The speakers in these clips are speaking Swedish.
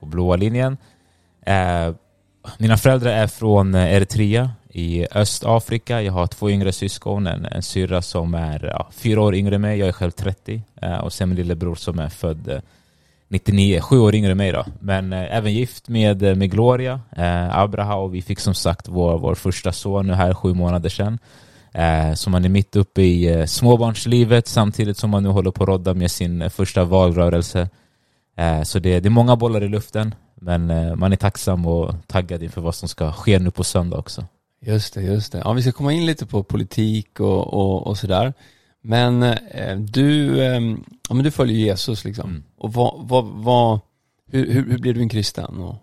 på blåa linjen. Eh, mina föräldrar är från eh, Eritrea i Östafrika. Jag har två yngre syskon, en, en syrra som är ja, fyra år yngre än mig, jag är själv 30. Eh, och sen min lillebror som är född eh, 99, sju år yngre än mig då. Men eh, även gift med, eh, med Gloria, eh, Abraha och vi fick som sagt vår, vår första son nu här sju månader sedan. Eh, så man är mitt uppe i eh, småbarnslivet samtidigt som man nu håller på att rodda med sin första valrörelse. Eh, så det, det, är många bollar i luften, men eh, man är tacksam och taggad inför vad som ska ske nu på söndag också. Just det, just det. Ja, vi ska komma in lite på politik och, och, och sådär. Men eh, du, eh, ja, men du följer Jesus liksom. Mm. Och vad, vad, vad hur, hur, hur blev du en kristen? Och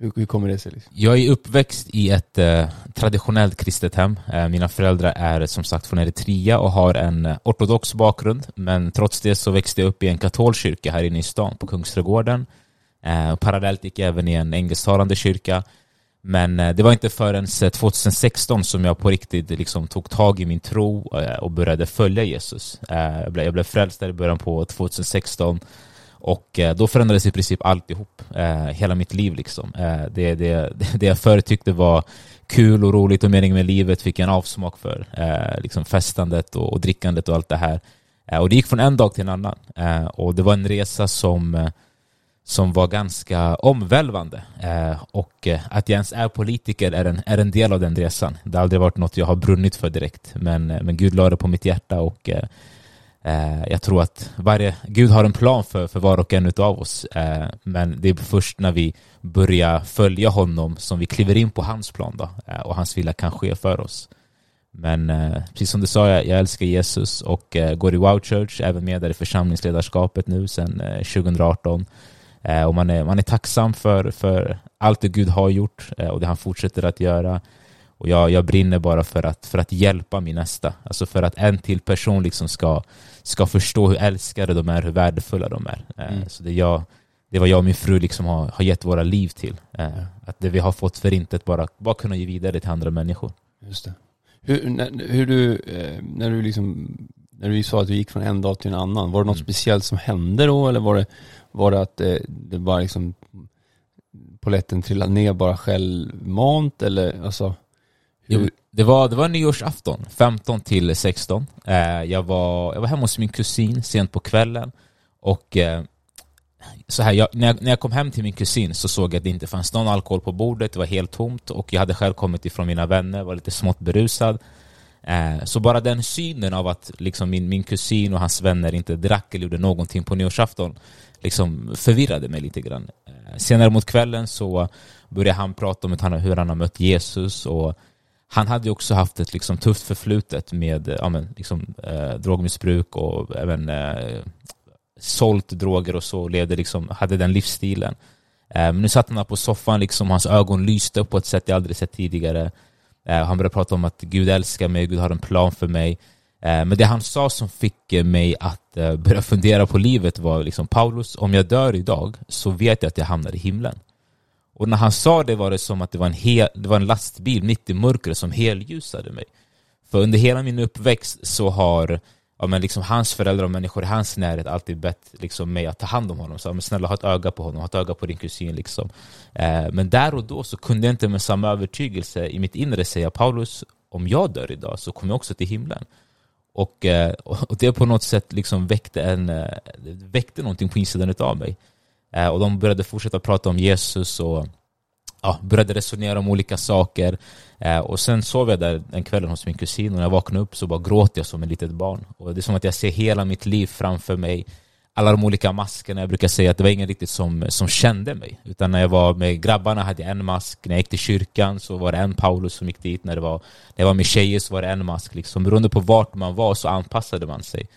hur, hur kommer det sig? Liksom? Jag är uppväxt i ett eh, traditionellt kristet hem. Eh, mina föräldrar är som sagt från Eritrea och har en eh, ortodox bakgrund. Men trots det så växte jag upp i en katolsk kyrka här inne i stan på Kungsträdgården. Eh, parallellt gick jag även i en engelsktalande kyrka. Men eh, det var inte förrän eh, 2016 som jag på riktigt liksom tog tag i min tro eh, och började följa Jesus. Eh, jag blev, jag blev frälst där i början på 2016 och eh, då förändrades i princip alltihop, eh, hela mitt liv liksom. Eh, det, det, det jag förr tyckte var kul och roligt och meningen med livet fick jag en avsmak för. Eh, liksom festandet och, och drickandet och allt det här. Eh, och det gick från en dag till en annan. och det var en resa som, som var ganska omvälvande. och att jag ens är politiker är en, är en del av den resan. Det har aldrig varit något jag har brunnit för direkt. Men, men Gud la det på mitt hjärta och Eh, Eh, jag tror att varje, Gud har en plan för, för var och en av oss. Eh, men det är först när vi börjar följa honom som vi kliver in på hans plan då, eh, och hans vilja kan ske för oss. Men eh, precis som du sa, jag, jag älskar Jesus och eh, går i Wow Church, även med där i församlingsledarskapet nu sedan 2018. och man är, man är tacksam för, för allt det Gud har gjort och det han fortsätter att göra. Och jag, jag brinner bara för att, för att hjälpa min nästa. Alltså för att en till person liksom ska, ska förstå hur älskade de är, hur värdefulla de är. Eh, mm. Så det, jag, det var jag och min fru liksom har, har gett våra liv till. Eh, att det vi har fått för intet bara, bara kunna ge vidare till andra människor. Just det. Hur, när, hur du, eh, när du liksom, när du sa att du gick från en dag till en annan, var det något mm. speciellt som hände då eller var det, var det att det, det bara liksom poletten trillade ner bara självmant eller alltså? Jo, det var, det var nyårsafton, 15 till 16. Eh, jag, var, jag var hemma hos min kusin sent på kvällen och eh, så här, jag, när, jag, när jag kom hem till min kusin så såg jag att det inte fanns någon alkohol på bordet, det var helt tomt och jag hade själv kommit ifrån mina vänner, var lite smått berusad. Eh, så bara den synen av att liksom min, min kusin och hans vänner inte drack eller gjorde någonting på nyårsafton liksom förvirrade mig lite grann. Senare mot kvällen så började han prata om hur han har mött Jesus och han hade ju också haft ett liksom tufft förflutet med eh, ja, men, liksom, eh, drogmissbruk och även eh, sålt droger och så, levde liksom, hade den livsstilen. Eh, men nu satt han här på soffan, liksom, hans ögon lyste på ett sätt jag aldrig sett tidigare. Eh, han började prata om att Gud älskar mig, Gud har en plan för mig. Eh, men det han sa som fick eh, mig att eh, börja fundera på livet var liksom Paulus, om jag dör idag så vet jag att jag hamnar i himlen. Och när han sa det var det som att det var en, hel, det var en lastbil mitt i mörkret som helljusade mig. För under hela min uppväxt så har ja, men liksom hans föräldrar och människor i hans närhet alltid bett liksom mig att ta hand om honom. Så, men snälla ha ett öga på honom, ha ett öga på din kusin. Liksom. Eh, men där och då så kunde jag inte med samma övertygelse i mitt inre säga Paulus, om jag dör idag så kommer jag också till himlen. Och, eh, och det på något sätt liksom väckte, en, eh, väckte någonting på insidan av mig. Eh, och de började fortsätta prata om Jesus och ja, började resonera om olika saker. Eh, och sen sov jag där den kvällen hos min kusin och när jag vaknade upp så bara gråter jag som ett litet barn. Och det är som att jag ser hela mitt liv framför mig. Alla de olika maskerna, jag brukar säga att det var ingen riktigt som, som kände mig. Utan när jag var med grabbarna hade jag en mask, när jag gick till kyrkan så var det en Paulus som gick dit, när, det var, när jag var med tjejer så var det en mask. Liksom. Beroende på vart man var så anpassade man sig.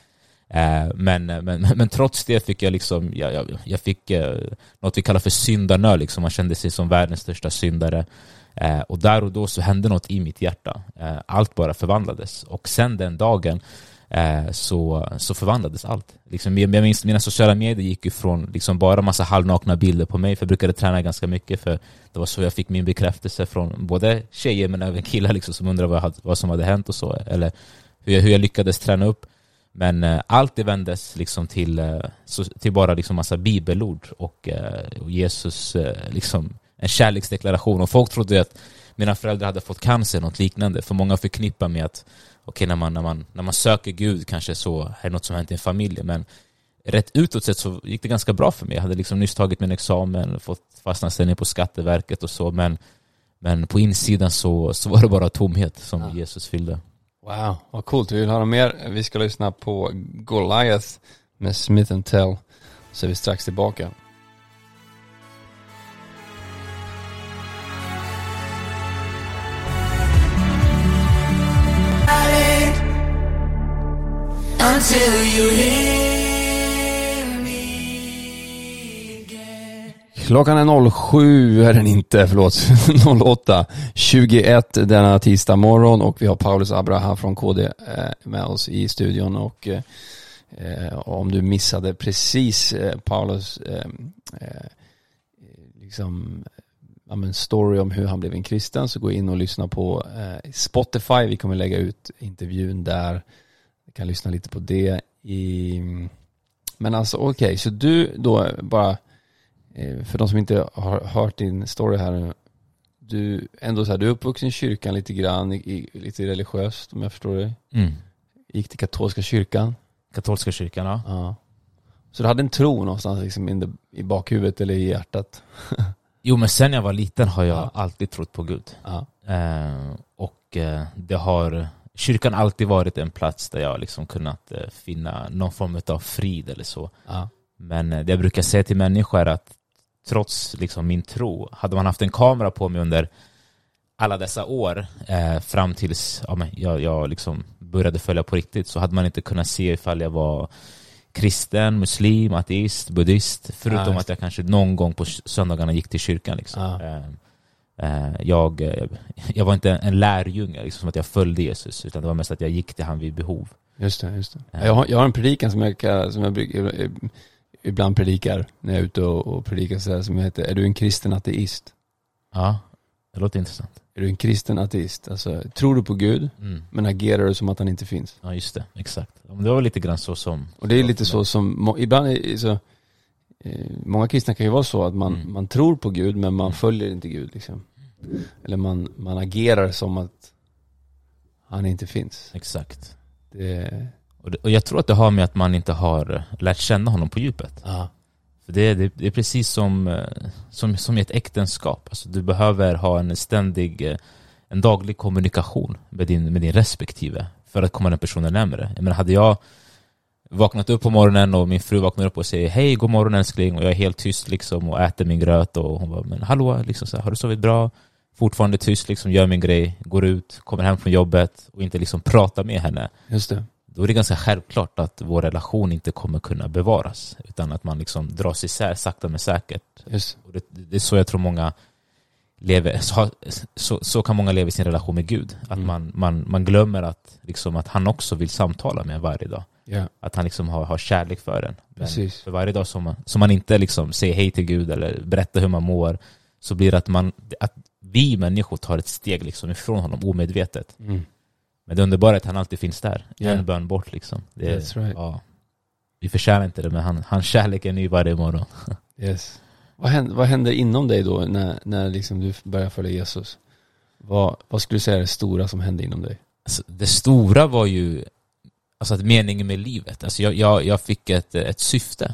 Eh, men, men, men trots det fick jag liksom, jag, jag, jag fick eh, något vi kallar för syndanöd, liksom. man kände sig som världens största syndare. Eh, och där och då så hände något i mitt hjärta. allt bara förvandlades. Och sen den dagen så, så förvandlades allt. Liksom, jag minns mina sociala medier gick ifrån liksom bara massa halvnakna bilder på mig, för jag brukade träna ganska mycket, för det var så jag fick min bekräftelse från både tjejer men även killar liksom, som undrade vad, vad som hade hänt och så, eller hur jag, hur jag lyckades träna upp men eh, allt det vändes liksom till, eh, till bara liksom massa bibelord och, eh, och Jesus, eh, liksom en kärleksdeklaration. Och folk trodde att mina föräldrar hade fått cancer, något liknande. För många förknippar med att okej, när, man, när, man, när man söker Gud kanske så är det något som hänt i en familj. Men rätt utåt sett så gick det ganska bra för mig. Jag hade liksom nyss tagit min examen, fått fast anställning på Skatteverket och så. Men, men på insidan så, så var det bara tomhet som Ja. Jesus fyllde. Wow, vad coolt. Vi vill höra mer. Vi ska lyssna på Goliath med Smith Tell. Så är vi strax tillbaka. until you hear Klockan är 07, är den inte, förlåt, 08, 21 denna tisdag morgon och vi har Paulus Abraha från KD eh, med oss i studion och eh, om du missade precis eh, Paulus eh, eh, liksom ja, men story om hur han blev en kristen så gå in och lyssna på eh, Spotify. Vi kommer lägga ut intervjun där. Du kan lyssna lite på det. I, men alltså okej, så du då bara för de som inte har hört din story här nu. Du, ändå så här, du är uppvuxen i kyrkan lite grann, i, lite religiöst om jag förstår dig. Mm. Gick till katolska kyrkan. Katolska kyrkan, ja. Ja. Så du hade en tro någonstans liksom in the, i bakhuvudet eller i hjärtat. Jo, men sen jag var liten har jag Ja. alltid trott på Gud. Ja. Eh, och eh, det har, kyrkan alltid varit en plats där jag liksom kunnat eh, finna någon form av frid eller så. Ja. Men eh, det jag brukar säga till människor är att trots liksom min tro, hade man haft en kamera på mig under alla dessa år eh, fram tills ja, men jag, jag liksom började följa på riktigt så hade man inte kunnat se ifall jag var kristen, muslim, ateist, buddhist förutom Ja, att jag kanske någon gång på söndagarna gick till kyrkan. Liksom. Ja. Eh, eh, jag, eh, jag var inte en lärjunge, liksom, som att jag följde Jesus utan det var mest att jag gick till han vid behov. Just det, just det. Ja. Jag, har, jag har en predikan som jag, som jag brukar, eh, ibland predikar när jag är ute och, och predikar så här, som heter Är du en kristen ateist? Ja, det låter intressant. Är du en kristen ateist? Alltså, tror du på Gud Mm. men agerar du som att han inte finns? Ja, just det. Exakt. Det var lite grann så som... Och det är lite så som, ibland är så, eh, många kristna kan ju vara så att man, Mm. man tror på Gud men man Mm. följer inte Gud liksom. Eller man, man agerar som att han inte finns. Exakt. Det, Och, det, och jag tror att det har med att man inte har lärt känna honom på djupet. ja. För det, det, det är precis som, eh, som, som i ett äktenskap. Alltså, du behöver ha en ständig, eh, en daglig kommunikation med din, med din respektive för att komma den personen närmare. Jag menar, hade jag vaknat upp på morgonen och min fru vaknar upp och säger hej, god morgon älskling och jag är helt tyst liksom och äter min gröt och hon bara, men hallå, liksom så här, har du sovit bra? Fortfarande tyst, liksom, gör min grej, går ut, kommer hem från jobbet och inte liksom pratar med henne Just det. Då är det ganska självklart att vår relation inte kommer kunna bevaras. Utan att man liksom dras isär sakta men säkert. Och det, det är så jag tror många lever, så, så, så kan många leva i sin relation med Gud. Att Mm. man, man, man glömmer att, liksom, att han också vill samtala med en varje dag. Ja, Att han liksom har, har kärlek för en. Men precis. för varje dag som man, som man inte liksom säger hej till Gud eller berättar hur man mår så blir det att, man, att vi människor tar ett steg liksom ifrån honom omedvetet. Mm. Men det underbara är att han alltid finns där. Ja. En bön bort liksom. Det, That's right. ja. Vi förtjänar inte det, men han, hans kärlek är ny varje morgon. Yes. Vad händer, vad händer inom dig då när, när liksom du börjar följa Jesus? Vad, vad skulle du säga är det stora som hände inom dig? Alltså, det stora var ju alltså, att meningen med livet. Alltså, jag, jag, jag fick ett, ett syfte.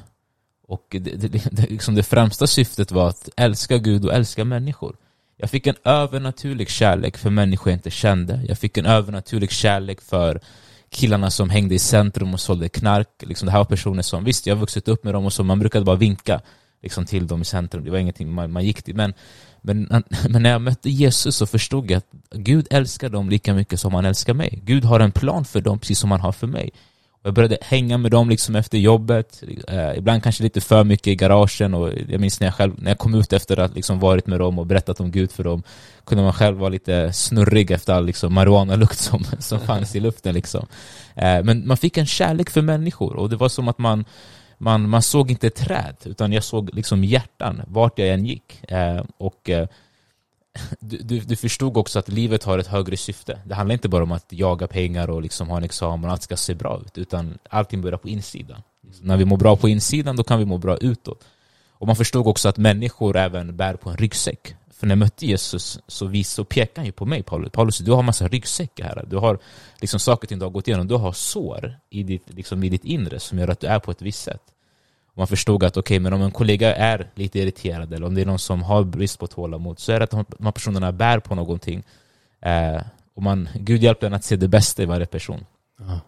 Och det, det, det, liksom det främsta syftet var att älska Gud och älska människor. Jag fick en övernaturlig kärlek för människor jag inte kände. Jag fick en övernaturlig kärlek för killarna som hängde i centrum och sålde knark. Liksom det här var personer som, visst jag har vuxit upp med dem och så, man brukade bara vinka liksom, till dem i centrum. Det var ingenting man, man gick till. Men, men, men när jag mötte Jesus så förstod jag att Gud älskar dem lika mycket som han älskar mig. Gud har en plan för dem precis som han har för mig. Jag började hänga med dem liksom efter jobbet, eh, ibland kanske lite för mycket i garagen och jag minns när jag, själv, när jag kom ut efter att liksom varit med dem och berättat om Gud för dem kunde man själv vara lite snurrig efter all liksom, marijuana-lukt som, som fanns i luften. Liksom. Eh, men man fick en kärlek för människor och det var som att man, man, man såg inte träd utan jag såg liksom hjärtan vart jag än gick. Eh, och eh, du, du, du förstod också att livet har ett högre syfte. Det handlar inte bara om att jaga pengar och liksom ha en examen och allt ska se bra ut, utan allting börjar på insidan. Liksom, när vi mår bra på insidan, då kan vi må bra utåt. Och man förstod också att människor även bär på en ryggsäck. För när jag mötte Jesus så, vis, så pekade han ju på mig, Paulus. Paulus, du har massa ryggsäckar här. Du har liksom saker och ting du har gått igenom. Du har sår i ditt, liksom i ditt inre som gör att du är på ett visst sätt. Och man förstod att okej, men om en kollega är lite irriterad eller om det är någon som har brist på tålamod så är det att de här personerna bär på någonting. Eh, och man, Gud hjälper en att se det bästa i varje person. Ja.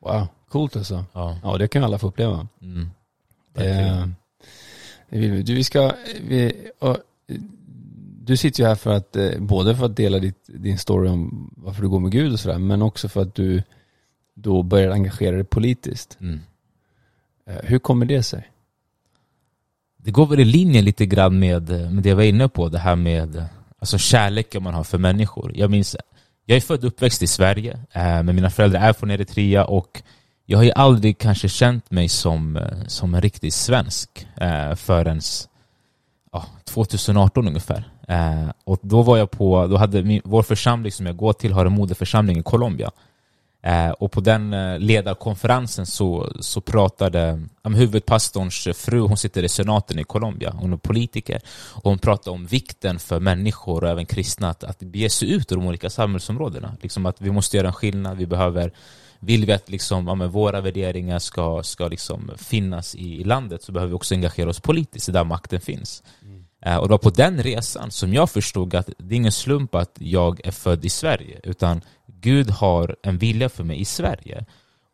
Wow, coolt alltså. Ja. Ja, det kan alla få uppleva. Mm. Eh, det vill vi. Du, vi ska, vi, och, du sitter ju här för att, eh, både för att dela ditt, din story om varför du går med Gud och sådär, men också för att du då börjar engagera dig politiskt. Mm. Eh, hur kommer det sig? Det går väl i linje lite grann med, med det jag var inne på, det här med alltså kärleken man har för människor. Jag minns, jag är född och uppväxt i Sverige, eh, men mina föräldrar är från Eritrea och jag har ju aldrig kanske känt mig som, eh, som en riktig svensk förrän ja, 2018 ungefär. Och då var jag på, då hade min, vår församling som jag går till har en moderförsamling i Colombia. Eh, och på den eh, ledarkonferensen så, så pratade um, huvudpastorns fru, hon sitter i senaten i Colombia, hon är politiker, och hon pratade om vikten för människor och även kristna att, att bege sig ut ur de olika samhällsområdena. Liksom att vi måste göra en skillnad, vi behöver vill vi att liksom, ja, våra värderingar ska, ska liksom finnas i, i landet så behöver vi också engagera oss politiskt, där makten finns. Eh, och det var på den resan som jag förstod att det är ingen slump att jag är född i Sverige, utan Gud har en vilja för mig i Sverige.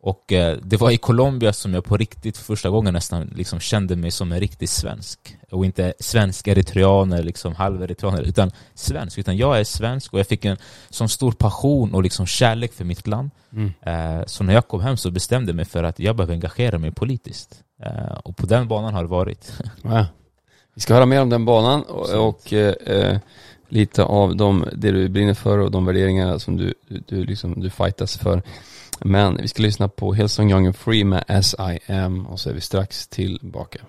Och eh, det var i Colombia som jag på riktigt för första gången nästan liksom kände mig som en riktig svensk. Och inte svensk eritrean eller liksom halv eritrean, utan svensk. Utan jag är svensk och jag fick en sån stor passion och liksom kärlek för mitt land. Eh, så när jag kom hem så bestämde jag mig för att jag behöver engagera mig politiskt. Eh, och på den banan har det varit. Ja. Vi ska höra mer om den banan och, och lite av de, det du brinner för och de värderingar som du, du, du, liksom, du fightas för. Men vi ska lyssna på Hillsong Young and Free med As I Am och så är vi strax tillbaka.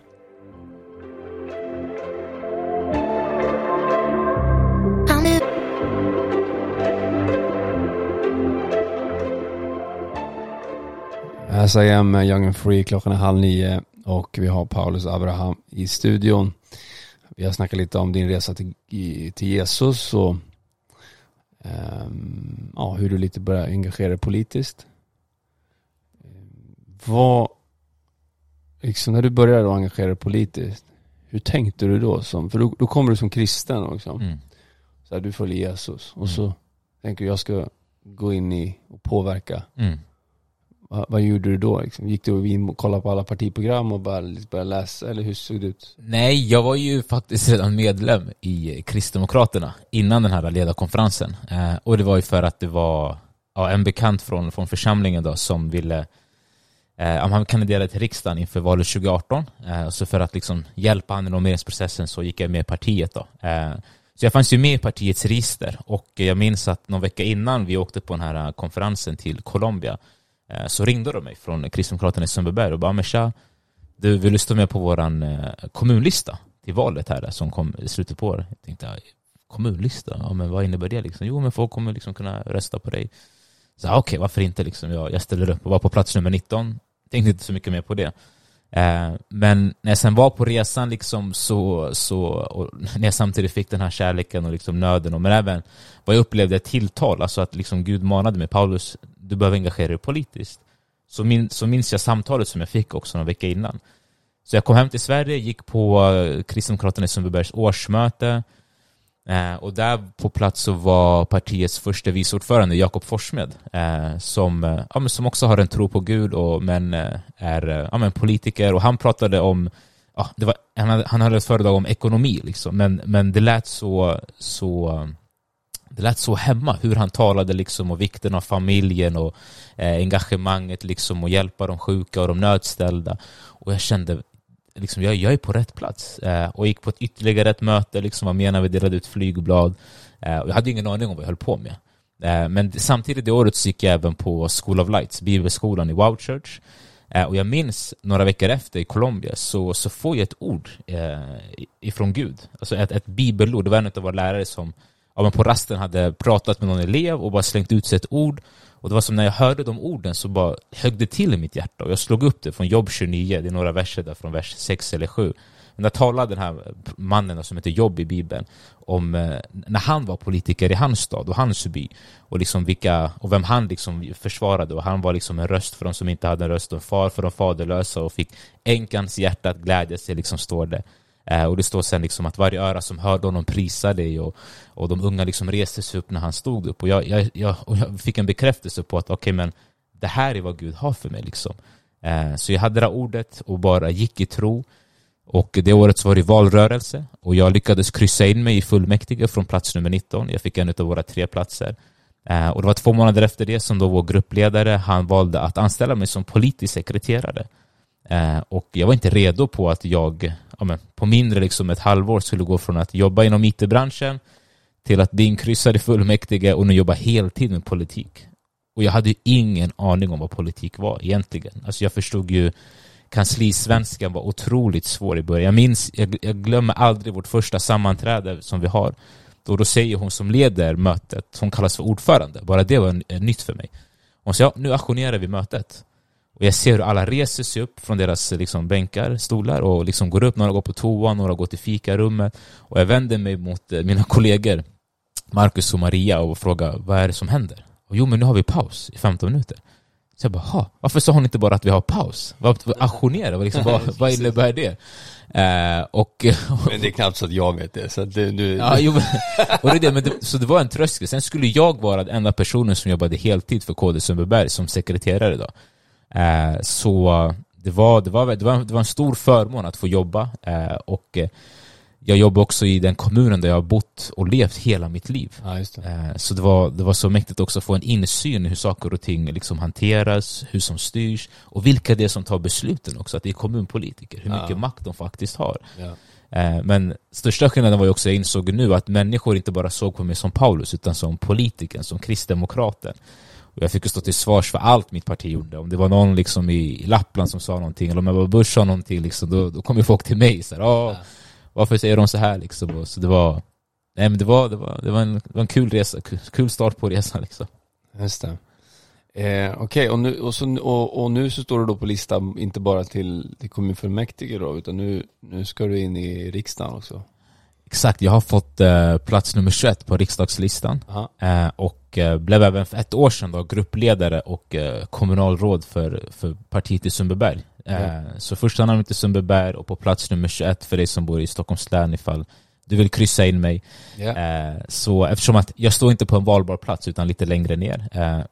As I am med Young and Free, klockan är halv nio och vi har Paulus Abraham i studion. Vi har snackat lite om din resa till, till Jesus och ehm, ja, hur du lite börjar engagera dig politiskt. Ehm, Vad, liksom när du började då engagera dig politiskt, hur tänkte du då? Som, för då, då kommer du som kristen och liksom, Mm. så här, du följer Jesus och Mm. så tänker jag ska gå in i och påverka Mm vad, vad gjorde du då? Liksom? Gick du in och kollade på alla partiprogram och bara liksom började läsa? Eller hur såg det ut? Nej, jag var ju faktiskt redan medlem i Kristdemokraterna innan den här ledarkonferensen. Eh, och det var ju för att det var ja, en bekant från, från församlingen då som ville eh, han kandiderade till riksdagen inför valet 2018. Eh, så för att liksom hjälpa han i nomineringsprocessen så gick jag med i partiet då. Eh, så jag fanns ju med i partiets register och jag minns att någon vecka innan vi åkte på den här konferensen till Colombia Eh, så ringde de mig från Kristdemokraterna i Sundbyberg och bara men tja, du vill du stå med på våran eh, kommunlista till valet här som kom i slutet på året. Jag tänkte, kommunlista? Ja men vad innebär det liksom? Jo men folk kommer liksom kunna rösta på dig. Så okej, okej, varför inte liksom? Jag, jag ställer upp och var på plats nummer 19. Tänkte inte så mycket mer på det. Eh, men när jag sen var på resan liksom så, så och när jag samtidigt fick den här kärleken och liksom nöden och men även vad jag upplevde ett tilltal, alltså att liksom Gud manade mig, Paulus, du behöver engagera dig politiskt. Så, min, så minns jag samtalet som jag fick också någon vecka innan. Så jag kom hem till Sverige, gick på eh, Kristdemokraterna i Sundbybergs årsmöte eh, och där på plats så var partiets första vice ordförande Jakob Forssmed eh, som, eh, ja, men som också har en tro på Gud och, men eh, är ja, men politiker och han pratade om ja, det var, han, hade, han hade ett föredrag om ekonomi liksom, men, men det lät så, så det lät så hemma hur han talade liksom om vikten av familjen och eh, engagemanget liksom och hjälpa de sjuka och de nödställda. Och jag kände liksom, jag, jag är på rätt plats. Eh, och gick på ett ytterligare ett möte, liksom, vad menar vi delade ut flygblad. Eh, och jag hade ingen aning om vad jag höll på med. Eh, men samtidigt det året så gick jag även på School of Lights, bibelskolan i Wow Church. Eh, och jag minns några veckor efter i Colombia så, så får jag ett ord eh, ifrån Gud. Alltså ett, ett bibelord. Det var en av våra lärare som ja, men på rasten hade pratat med någon elev och bara slängt ut sig ett ord. Och det var som när jag hörde de orden så bara högg det till i mitt hjärta. Och jag slog upp det från Jobb 29, det är några verser där från vers 6 eller 7. Men där talar den här mannen som heter Jobb i Bibeln om eh, när han var politiker i hans stad och hans by och, liksom vilka, och vem han liksom försvarade och han var liksom en röst för de som inte hade en röst och en far för de faderlösa och fick änkans hjärta att glädja sig, liksom står det. Eh, och det står sen liksom att varje öra som hörde honom prisa dig och, och de unga liksom reste sig upp när han stod upp. Och jag, jag, jag, och jag fick en bekräftelse på att okej, okay, men det här är vad Gud har för mig. Liksom. Eh, så jag hade det här ordet och bara gick i tro. Och det året så var det valrörelse och jag lyckades kryssa in mig i fullmäktige från plats nummer 19. Jag fick en av våra tre platser. Eh, och det var två månader efter det som då vår gruppledare, han valde att anställa mig som politisk sekreterare. Eh, och jag var inte redo på att jag ja, men, på mindre liksom ett halvår skulle gå från att jobba inom IT-branschen till att bli inkryssad i fullmäktige och nu jobba heltid med politik. Och jag hade ju ingen aning om vad politik var egentligen. Alltså jag förstod ju kanslisvenskan var otroligt svår i början. Jag minns, jag, jag glömmer aldrig vårt första sammanträde som vi har. Då, då säger hon som leder mötet, hon kallas för ordförande, bara det var en, en nytt för mig. Hon sa, ja, nu ajournerar vi mötet. Och jag ser hur alla reser sig upp från deras liksom, bänkar, stolar och liksom går upp, några går på toa, några går till fikarummet. Och jag vänder mig mot eh, mina kollegor, Marcus och Maria, och frågar vad är det som händer? Och jo, men nu har vi paus i 15 minuter. Så jag bara, ha, varför sa hon inte bara att vi har paus? Vad, ajournera, liksom, vad, vad innebär det? Uh, och, men det är knappt så att jag vet det, så det, du... Ja, jo, och det, det, men det, så det var en tröskel. Sen skulle jag vara den enda personen som jobbade heltid för KD Sundbyberg som sekreterare då. Uh, så det var, det, var, det, var, det var en stor förmån att få jobba uh, och jag jobbar också i den kommunen där jag har bott och levt hela mitt liv. Ja, det. Eh, så det var, det var så mäktigt också att få en insyn i hur saker och ting liksom hanteras, hur som styrs och vilka det är som tar besluten också, att det är kommunpolitiker, hur mycket ja. makt de faktiskt har. Ja. Eh, men största skillnaden var ju också, jag insåg nu, att människor inte bara såg på mig som Paulus, utan som politikern, som kristdemokraten. Och jag fick stå till svars för allt mitt parti gjorde. Om det var någon liksom i Lappland som sa någonting, eller om Ebba Busch sa någonting, liksom, då, då kom ju folk till mig. Så här, ja varför säger de så här liksom? Så det var, nej men det var, det var, det var, en, det var en kul resa, kul start på resan liksom. Just det. Eh, Okej, okay. och, nu, och, så, och, och, nu så står du då på listan, inte bara till, till kommunfullmäktige då, utan nu, nu ska du in i riksdagen också. Exakt, jag har fått eh, plats nummer 21 på riksdagslistan eh, och eh, blev även för ett år sedan då gruppledare och eh, kommunalråd för, för partiet i Sundbyberg. Mm. Så första namnet är Sundbyberg och på plats nummer 21 för dig som bor i Stockholms län ifall du vill kryssa in mig. Yeah. Så eftersom att jag står inte på en valbar plats utan lite längre ner.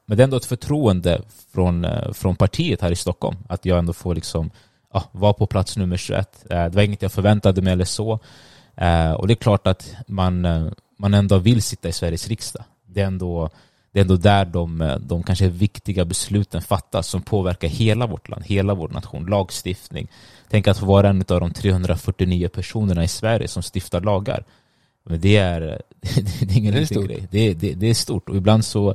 Men det är ändå ett förtroende från, från partiet här i Stockholm att jag ändå får liksom ja, vara på plats nummer 21. Det var inget jag förväntade mig eller så. Och det är klart att man, man ändå vill sitta i Sveriges riksdag. Det är ändå det är ändå där de, de kanske viktiga besluten fattas som påverkar hela vårt land, hela vår nation, lagstiftning. Tänk att få vara en av de 349 personerna i Sverige som stiftar lagar. Men det är, det är ingen det är liten grej. Det, det, det, är stort och ibland så,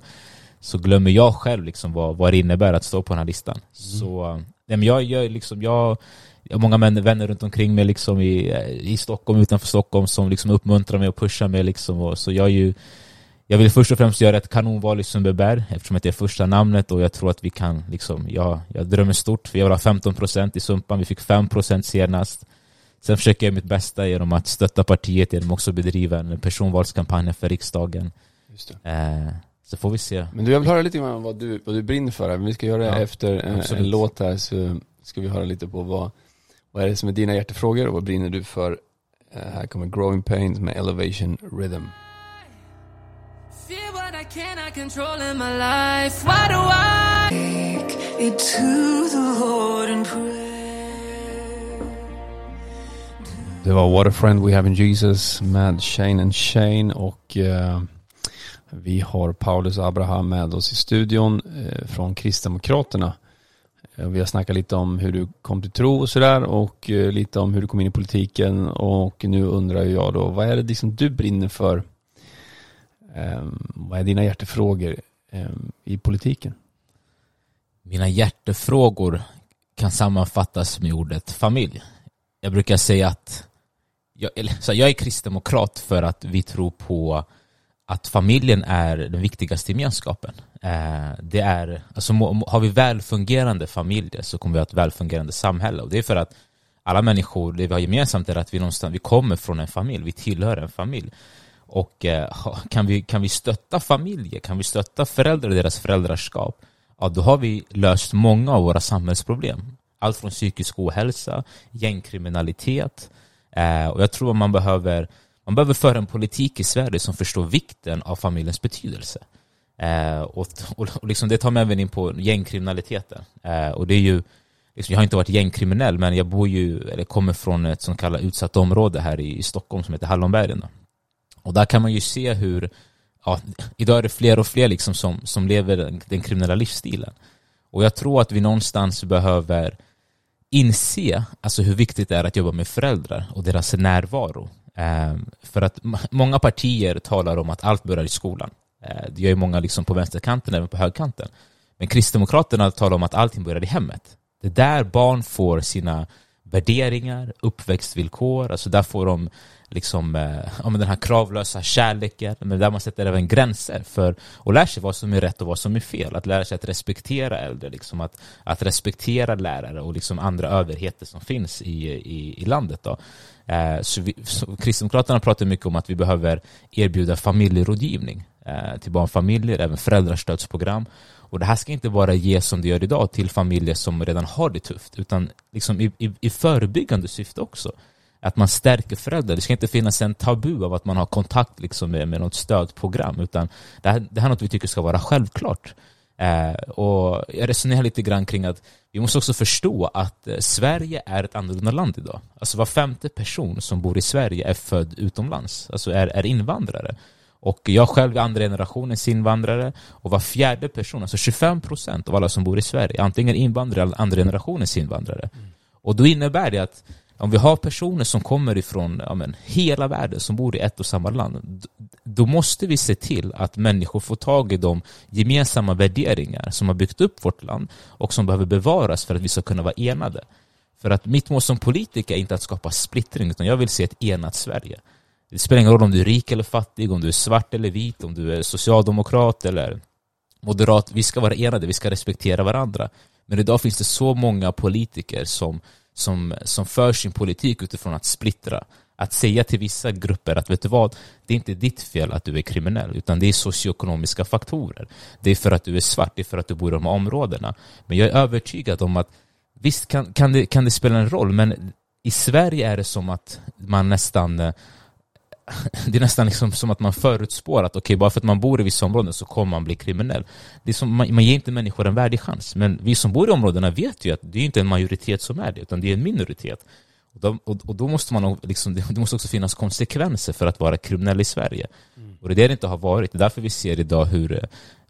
så glömmer jag själv liksom vad, vad det innebär att stå på den här listan. Mm. Så nej, men jag, jag, liksom, jag, jag har många vänner runt omkring mig liksom i, i Stockholm, utanför Stockholm som liksom uppmuntrar mig och pushar mig. Liksom, och, så jag är ju jag vill först och främst göra ett kanonval i Sundbyberg eftersom det är första namnet och jag tror att vi kan, liksom, jag, jag drömmer stort. Vi har 15% i Sumpan, vi fick 5% senast. Sen försöker jag mitt bästa genom att stötta partiet genom att också bedriva en personvalskampanj för riksdagen. Eh, så får vi se. Men du, jag vill höra lite grann vad du, vad du brinner för. Vi ska göra det ja, efter en, en, låt här så ska vi höra lite på vad, vad är det som är dina hjärtefrågor och vad brinner du för? Eh, här kommer Growing Pains med Elevation Rhythm. I cannot control in my life. Why do I take it to the Lord and pray? Det var What a friend we have in Jesus med Shane and Shane och eh, vi har Paulus Abraham med oss i studion eh, från Kristdemokraterna. Eh, vi har snackat lite om hur du kom till tro och sådär och eh, lite om hur du kom in i politiken och nu undrar jag då, vad är det liksom du brinner för Ehm, vad är dina hjärtefrågor ehm, i politiken? Mina hjärtefrågor kan sammanfattas med ordet familj. Jag brukar säga att jag, eller, så jag är kristdemokrat för att vi tror på att familjen är den viktigaste gemenskapen. Eh, det är, alltså, har vi välfungerande familjer så kommer vi ha ett välfungerande samhälle. Och det är för att alla människor, det vi har gemensamt är att vi, någonstans, vi kommer från en familj, vi tillhör en familj. Och eh, kan, vi, kan vi stötta familjer, kan vi stötta föräldrar i deras föräldraskap, ja, då har vi löst många av våra samhällsproblem. Allt från psykisk ohälsa, gängkriminalitet. Eh, och jag tror att man behöver, man behöver föra en politik i Sverige som förstår vikten av familjens betydelse. Eh, och och, och liksom det tar mig även in på gängkriminaliteten. Och det är ju, liksom, jag har inte varit gängkriminell, men jag bor ju, eller kommer från ett så kallat utsatt område här i, i Stockholm som heter Hallonbergen. Då. Och där kan man ju se hur, ja, idag är det fler och fler liksom som, som lever den, den kriminella livsstilen. Och jag tror att vi någonstans behöver inse alltså hur viktigt det är att jobba med föräldrar och deras närvaro. Eh, för att många partier talar om att allt börjar i skolan. Eh, det gör ju många liksom på vänsterkanten, även på högkanten. Men Kristdemokraterna talar om att allting börjar i hemmet. Det är där barn får sina värderingar, uppväxtvillkor, alltså där får de liksom, eh, den här kravlösa kärleken, men där man sätter även gränser för och lär sig vad som är rätt och vad som är fel. Att lära sig att respektera äldre, liksom, att, att respektera lärare och liksom andra överheter som finns i, i, i landet. Då. Eh, så, vi, så Kristdemokraterna pratar mycket om att vi behöver erbjuda familjerådgivning eh, till barnfamiljer, även föräldrastödsprogram. Och det här ska inte bara ges som det gör idag till familjer som redan har det tufft, utan liksom i, i, i förebyggande syfte också att man stärker föräldrar. Det ska inte finnas en tabu av att man har kontakt liksom med, med något stödprogram, utan det här, det här är något vi tycker ska vara självklart. Eh, och jag resonerar lite grann kring att vi måste också förstå att eh, Sverige är ett annorlunda land idag. Alltså var femte person som bor i Sverige är född utomlands, alltså är, är invandrare. Och jag själv är andra generationens invandrare och var fjärde person, alltså 25 procent av alla som bor i Sverige, antingen invandrare eller andra generationens invandrare. Mm. Och då innebär det att om vi har personer som kommer ifrån ja, men, hela världen som bor i ett och samma land, då måste vi se till att människor får tag i de gemensamma värderingar som har byggt upp vårt land och som behöver bevaras för att vi ska kunna vara enade. För att mitt mål som politiker är inte att skapa splittring, utan jag vill se ett enat Sverige. Det spelar ingen roll om du är rik eller fattig, om du är svart eller vit, om du är socialdemokrat eller moderat. Vi ska vara enade, vi ska respektera varandra. Men idag finns det så många politiker som som, som för sin politik utifrån att splittra. Att säga till vissa grupper att vet du vad, det är inte ditt fel att du är kriminell, utan det är socioekonomiska faktorer. Det är för att du är svart, det är för att du bor i de här områdena. Men jag är övertygad om att visst kan, kan, det, kan det spela en roll, men i Sverige är det som att man nästan eh, det är nästan liksom som att man förutspår att okay, bara för att man bor i vissa områden så kommer man bli kriminell. Det är som, man, man ger inte människor en värdig chans. Men vi som bor i områdena vet ju att det är inte en majoritet som är det, utan det är en minoritet. Och då, och, och då måste man liksom, det måste också finnas konsekvenser för att vara kriminell i Sverige. Mm. Och det är det det inte har varit. Det är därför vi ser idag hur,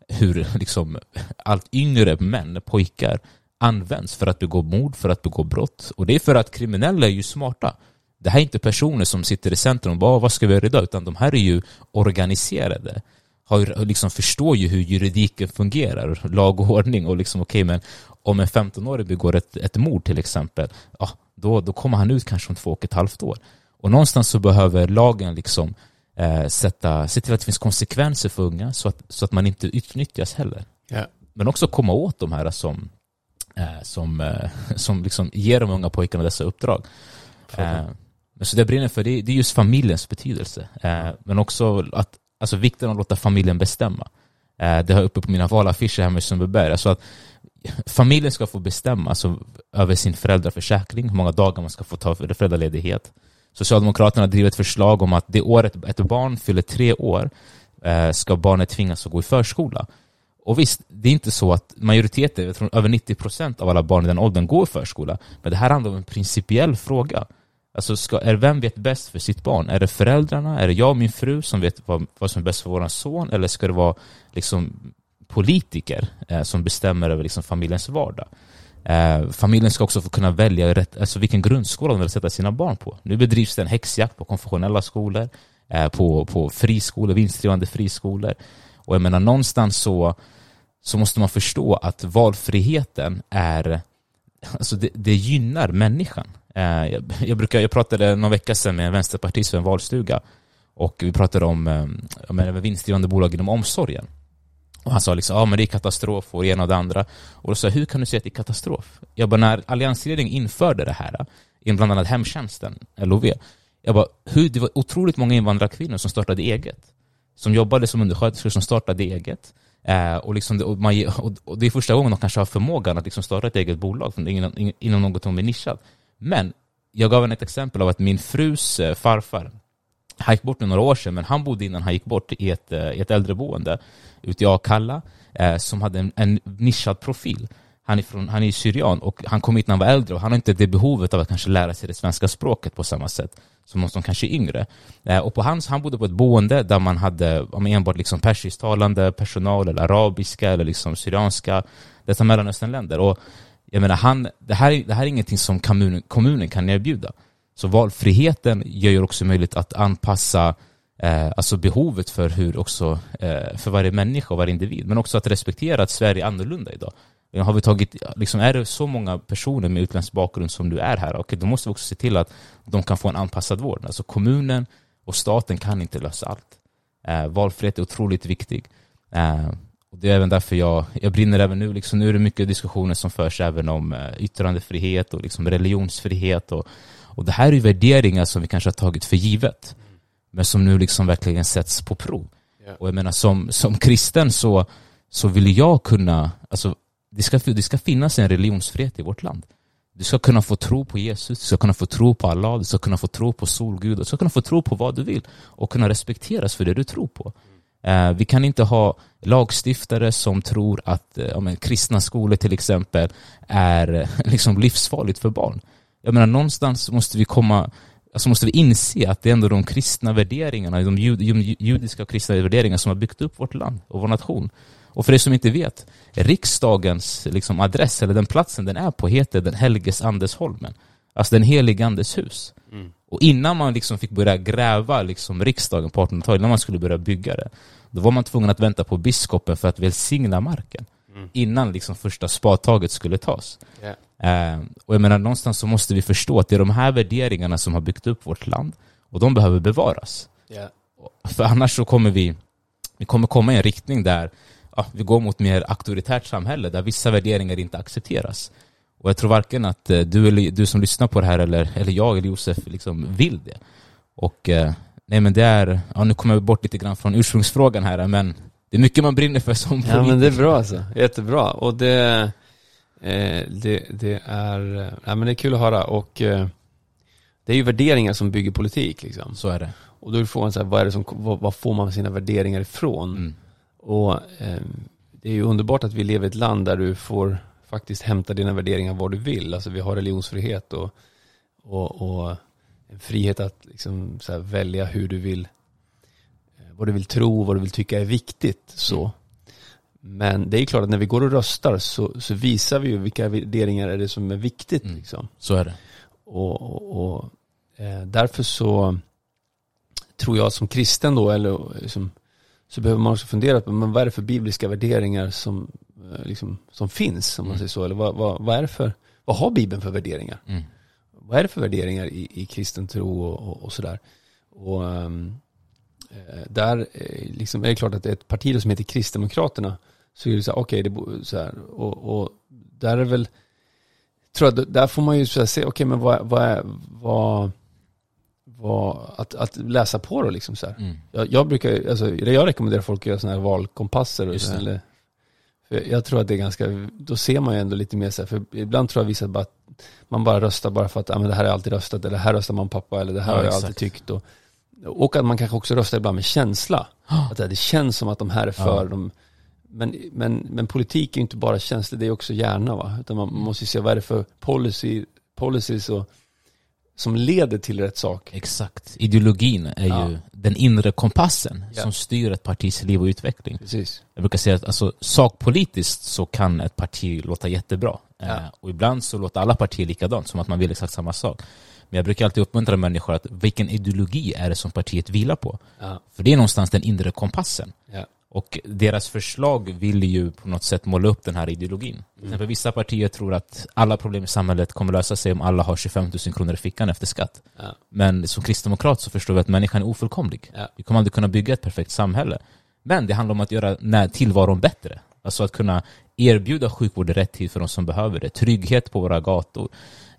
hur liksom allt yngre män, pojkar, används för att begå mord, för att begå brott. Och det är för att kriminella är ju smarta det här är inte personer som sitter i centrum och bara vad ska vi göra idag? Utan de här är ju organiserade. Har, liksom förstår ju hur juridiken fungerar, lag och ordning och liksom okej okay, men om en 15-åring begår ett, ett mord till exempel, ja, då, då kommer han ut kanske om två och ett halvt år. Och någonstans så behöver lagen liksom eh, sätta, se till att det finns konsekvenser för unga så att, så att man inte utnyttjas heller. Ja. Men också komma åt de här som, eh, som, eh, som liksom ger de unga pojkarna dessa uppdrag. Eh, men så det jag brinner för, det, det är just familjens betydelse. Eh, men också att, alltså vikten av att låta familjen bestämma. Eh, det har jag uppe på mina valaffischer hemma i Sundbyberg. Alltså att familjen ska få bestämma alltså, över sin föräldraförsäkring, hur många dagar man ska få ta för föräldraledighet. Socialdemokraterna driver ett förslag om att det året ett barn fyller tre år eh, ska barnet tvingas att gå i förskola. Och visst, det är inte så att majoriteten, jag tror över 90 procent av alla barn i den åldern går i förskola. Men det här handlar om en principiell fråga. Alltså, ska, är vem vet bäst för sitt barn? Är det föräldrarna? Är det jag och min fru som vet vad, vad som är bäst för vår son? Eller ska det vara liksom, politiker eh, som bestämmer över liksom, familjens vardag? Eh, familjen ska också få kunna välja rätt, alltså, vilken grundskola de vill sätta sina barn på. Nu bedrivs det en häxjakt på konfessionella skolor, eh, på, på friskolor, vinstdrivande friskolor. Och jag menar, någonstans så, så måste man förstå att valfriheten är alltså det, det gynnar människan. Eh, jag, jag, brukar, jag pratade någon vecka sedan med en vänsterpartist för en valstuga och vi pratade om eh, vinstdrivande bolag inom omsorgen. Och han sa liksom, ja men det är katastrof och det ena och det andra. Och då sa jag, hur kan du säga att det är katastrof? Jag bara, när alliansregeringen införde det här, bland annat hemtjänsten, LOV, jag bara, hur, det var otroligt många invandrarkvinnor som startade eget. Som jobbade som undersköterskor, som startade eget. Eh, och, liksom, och, man, och, det är första gången de kanske har förmågan att liksom starta ett eget bolag inom, inom något som är nischat. Men jag gav henne ett exempel av att min frus eh, farfar, han gick bort några år sedan, men han bodde innan han gick bort i ett, eh, i ett äldreboende ute i Akalla eh, som hade en, en nischad profil. Han är, från, han är syrian och han kom hit när han var äldre och han har inte det behovet av att kanske lära sig det svenska språket på samma sätt som någon som kanske är yngre. Eh, och på hans, han bodde på ett boende där man hade om enbart liksom persisktalande personal eller arabiska eller liksom syrianska, dessa mellanösternländer. Och jag menar, han, det, här, det här är ingenting som kommunen, kommunen kan erbjuda. Så valfriheten gör ju också möjligt att anpassa eh, alltså behovet för hur också, eh, för varje människa och varje individ, men också att respektera att Sverige är annorlunda idag. Har vi tagit, liksom, är det så många personer med utländsk bakgrund som du är här, okay, då måste vi också se till att de kan få en anpassad vård. Alltså kommunen och staten kan inte lösa allt. Eh, valfrihet är otroligt viktig. Eh, det är även därför jag, jag brinner även nu. Liksom, nu är det mycket diskussioner som förs även om eh, yttrandefrihet och liksom religionsfrihet. Och, och det här är värderingar som vi kanske har tagit för givet. Men som nu liksom verkligen sätts på prov. Yeah. Och jag menar som, som kristen så, så vill jag kunna, alltså det ska, det ska finnas en religionsfrihet i vårt land. Du ska kunna få tro på Jesus, du ska kunna få tro på Allah, du ska kunna få tro på solgud, du ska kunna få tro på vad du vill och kunna respekteras för det du tror på. Eh, vi kan inte ha lagstiftare som tror att eh, men, kristna skolor till exempel är eh, liksom livsfarligt för barn. Jag menar någonstans måste vi komma Alltså måste vi inse att det är ändå de kristna värderingarna, de judiska och kristna värderingarna som har byggt upp vårt land och vår nation. Och för er som inte vet, riksdagens liksom, adress, eller den platsen den är på, heter den Helges Andesholmen. Alltså den helige Andes hus. Mm. Och innan man liksom fick börja gräva liksom, riksdagen på 1800-talet, när man skulle börja bygga det, då var man tvungen att vänta på biskopen för att välsigna marken. Mm. Innan liksom första spadtaget skulle tas. Yeah. Eh, och jag menar, någonstans så måste vi förstå att det är de här värderingarna som har byggt upp vårt land. Och de behöver bevaras. Yeah. För annars så kommer vi, vi kommer komma i en riktning där ja, vi går mot mer auktoritärt samhälle där vissa värderingar inte accepteras. Och jag tror varken att eh, du, eller, du som lyssnar på det här eller, eller jag eller Josef liksom vill det. Och eh, nej men det är, ja nu kommer jag bort lite grann från ursprungsfrågan här men det är mycket man brinner för som politiker. Ja men det är bra alltså, jättebra. Och det, eh, det, det är, ja, men det är kul att höra och eh, det är ju värderingar som bygger politik liksom. Så är det. Och då är frågan så här, vad, är det som, vad, vad får man sina värderingar ifrån? Mm. Och eh, det är ju underbart att vi lever i ett land där du får faktiskt hämta dina värderingar var du vill. Alltså vi har religionsfrihet och, och, och en frihet att liksom välja hur du vill, eh, vad du vill tro, vad du vill tycka är viktigt. Så. Men det är klart att när vi går och röstar så, så visar vi ju vilka värderingar är det som är viktigt. Mm. Liksom. Så är det. Och, och, och eh, därför så tror jag som kristen då, eller liksom, så behöver man också fundera på men vad är det för bibliska värderingar som, eh, liksom, som finns, om man mm. säger så. Eller vad, vad, vad, är det för, vad har Bibeln för värderingar? Mm. Vad är det för värderingar i, i kristen tro och, och, och sådär? Och um, där liksom är det klart att det är ett parti som heter Kristdemokraterna så är det så här, okej, okay, det så här, och, och där är väl, tror jag, där får man ju så här se, okej okay, men vad, vad är, vad var att, att läsa på då liksom så mm. jag, jag, brukar, alltså jag rekommenderar folk att göra sådana här valkompasser och så, eller, för jag tror att det är ganska, då ser man ju ändå lite mer så här, för ibland tror jag vissa bara att man bara röstar bara för att, ja men det här har jag alltid röstat, eller det här röstar man pappa, eller det här ja, har jag exakt. alltid tyckt och, och att man kanske också röstar ibland med känsla. Att det känns som att de här är för, ja. de, men, men, men politik är inte bara känslor, det är också hjärna va. Utan man måste ju se vad är det för policy, policies och som leder till rätt sak. Exakt. Ideologin är ja. ju den inre kompassen ja. som styr ett partis liv och utveckling. Precis. Jag brukar säga att alltså, sakpolitiskt så kan ett parti låta jättebra. Ja. Eh, och ibland så låter alla partier likadant, som att man vill exakt samma sak. Men jag brukar alltid uppmuntra människor att vilken ideologi är det som partiet vilar på? För det är någonstans den inre kompassen. Och deras förslag vill ju på något sätt måla upp den här ideologin. Till exempel vissa partier tror att alla problem i samhället kommer lösa sig om alla har 25 000 kronor i fickan efter skatt. Ja. Men som kristdemokrat så förstår vi att människan är ofullkomlig. Ja. Vi kommer aldrig kunna bygga ett perfekt samhälle. Men det handlar om att göra när tillvaron bättre. Alltså att kunna erbjuda sjukvård i rätt tid för de som behöver det. Trygghet på våra gator.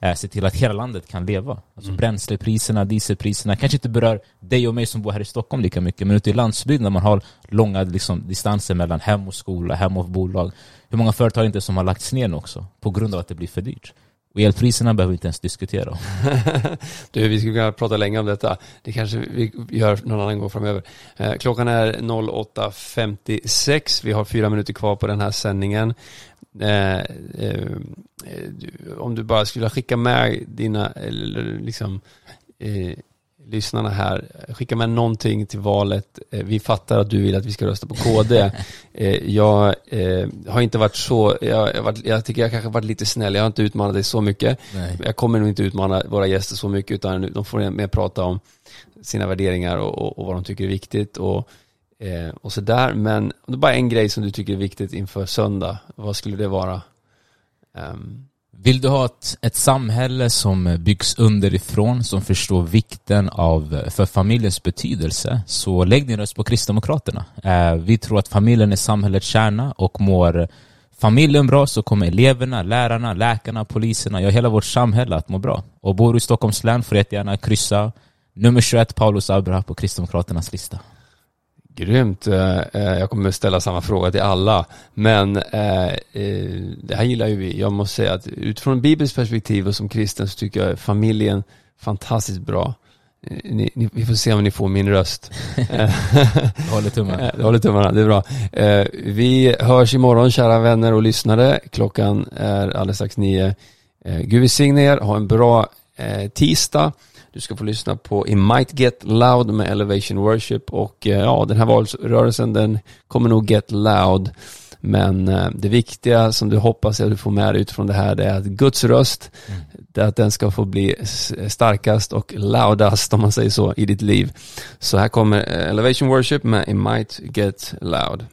Eh, se till att hela landet kan leva. Alltså bränslepriserna, dieselpriserna kanske inte berör dig och mig som bor här i Stockholm lika mycket, men ute i landsbygden där man har långa liksom, distanser mellan hem och skola, hem och bolag. Hur många företag är inte som har lagts ner nu också? På grund av att det blir för dyrt. Och elpriserna behöver vi inte ens diskutera. Du, vi skulle kunna prata länge om detta. Det kanske vi gör någon annan gång framöver. Eh, klockan är 08.56. Vi har fyra minuter kvar på den här sändningen. Eh, eh, om du bara skulle skicka med dina, eller liksom, eh, lyssnarna här, skicka med någonting till valet. Eh, vi fattar att du vill att vi ska rösta på KD. eh, jag eh, har inte varit så, jag, jag, varit, jag tycker jag kanske varit lite snäll, jag har inte utmanat dig så mycket. Nej. Jag kommer nog inte utmana våra gäster så mycket utan de får mer prata om sina värderingar och, och, och vad de tycker är viktigt och, eh, och sådär. Men om det bara är en grej som du tycker är viktigt inför söndag, vad skulle det vara? Um... Vill du ha ett, ett samhälle som byggs underifrån, som förstår vikten av, för familjens betydelse, så lägg din röst på Kristdemokraterna. Eh, vi tror att familjen är samhällets kärna och mår familjen bra så kommer eleverna, lärarna, läkarna, poliserna, ja hela vårt samhälle att må bra. Och bor du i Stockholms län får du jättegärna kryssa nummer 21 Paulus Abra på Kristdemokraternas lista. Grymt. Eh, eh, Jag kommer ställa samma fråga till alla. Men eh, det här gillar ju vi. Jag måste säga att utifrån Bibelns perspektiv och som kristen så tycker jag familjen fantastiskt bra. Ni, ni, vi får se om ni får min röst. Jag håller tummen. Eh, Jag håller tummarna, det är bra. Vi hörs imorgon kära vänner och lyssnare. Klockan är alldeles strax nio. Gud välsigne er, ha en bra tisdag. Du ska få lyssna på I Might Get Loud med Elevation Worship och eh, ja, den här valrörelsen den kommer nog get loud. Men eh, det viktiga som du hoppas att du får med dig utifrån det här det är att Guds röst, det är att den ska få bli starkast och loudast om man säger så i ditt liv. Så här kommer eh, Elevation Worship med It Might Get Loud.